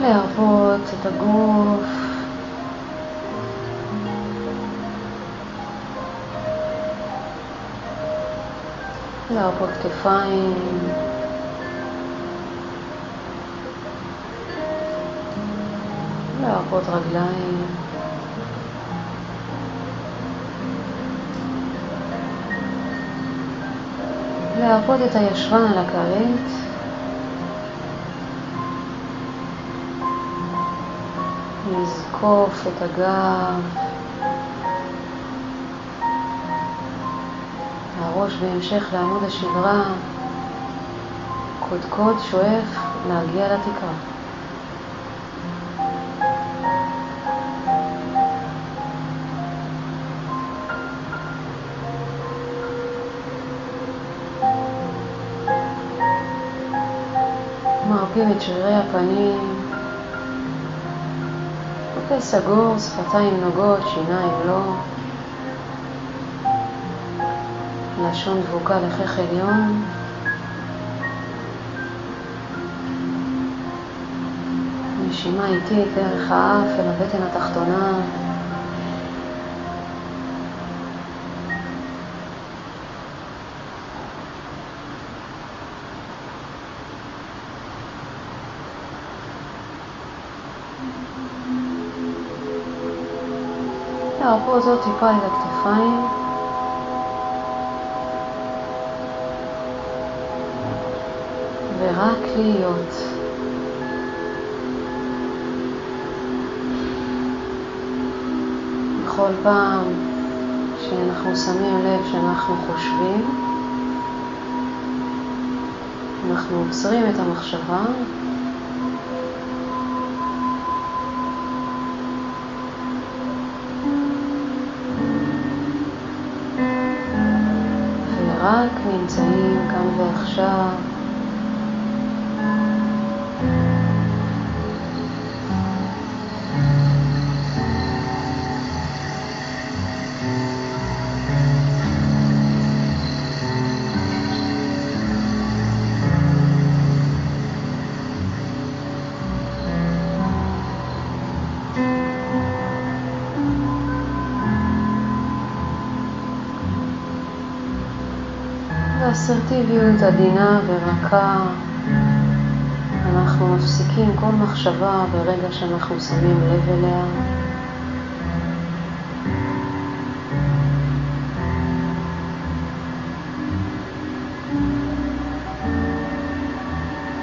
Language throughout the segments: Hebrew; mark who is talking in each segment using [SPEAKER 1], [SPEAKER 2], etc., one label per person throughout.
[SPEAKER 1] להרפות את הגוף. להרפות כתפיים. להרפות רגליים. להרפות את הישבן על הכרית. לזקוף את הגב. הראש בהמשך לעמוד השדרה. קודקוד שואף להגיע לתקרה. מרפים את שרירי הפנים, פה סגור, שפתיים נוגות, שיניים לא, לשון דבוקה לחך עליון. נשימה איטית דרך האף אל הבטן התחתונה. להרפות זאת טיפה את הכתפיים. ורק להיות. בכל פעם שאנחנו שמים לב שאנחנו חושבים, אנחנו עוצרים את המחשבה ורק נמצאים כאן ועכשיו באסרטיביות עדינה ורכה אנחנו מפסיקים כל מחשבה ברגע שאנחנו שמים לב אליה.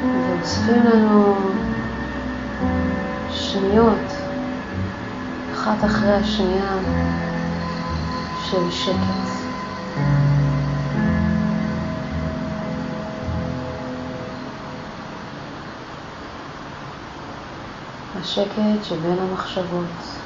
[SPEAKER 1] ואוספים לנו שניות אחת אחרי השנייה של שקט. השקט שבין המחשבות.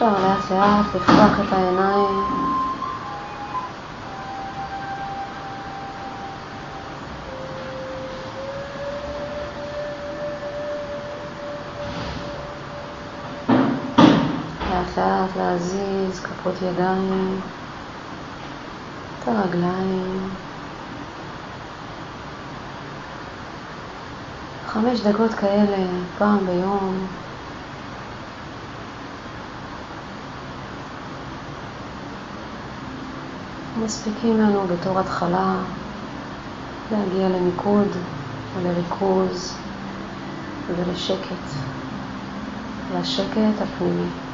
[SPEAKER 1] אפשר לאט לאט לפתוח את העיניים. לאט לאט להזיז כפות ידיים, את הרגליים. חמש דקות כאלה פעם ביום. מספיקים לנו בתור התחלה להגיע למיקוד ולריכוז ולשקט, לשקט הפנימי.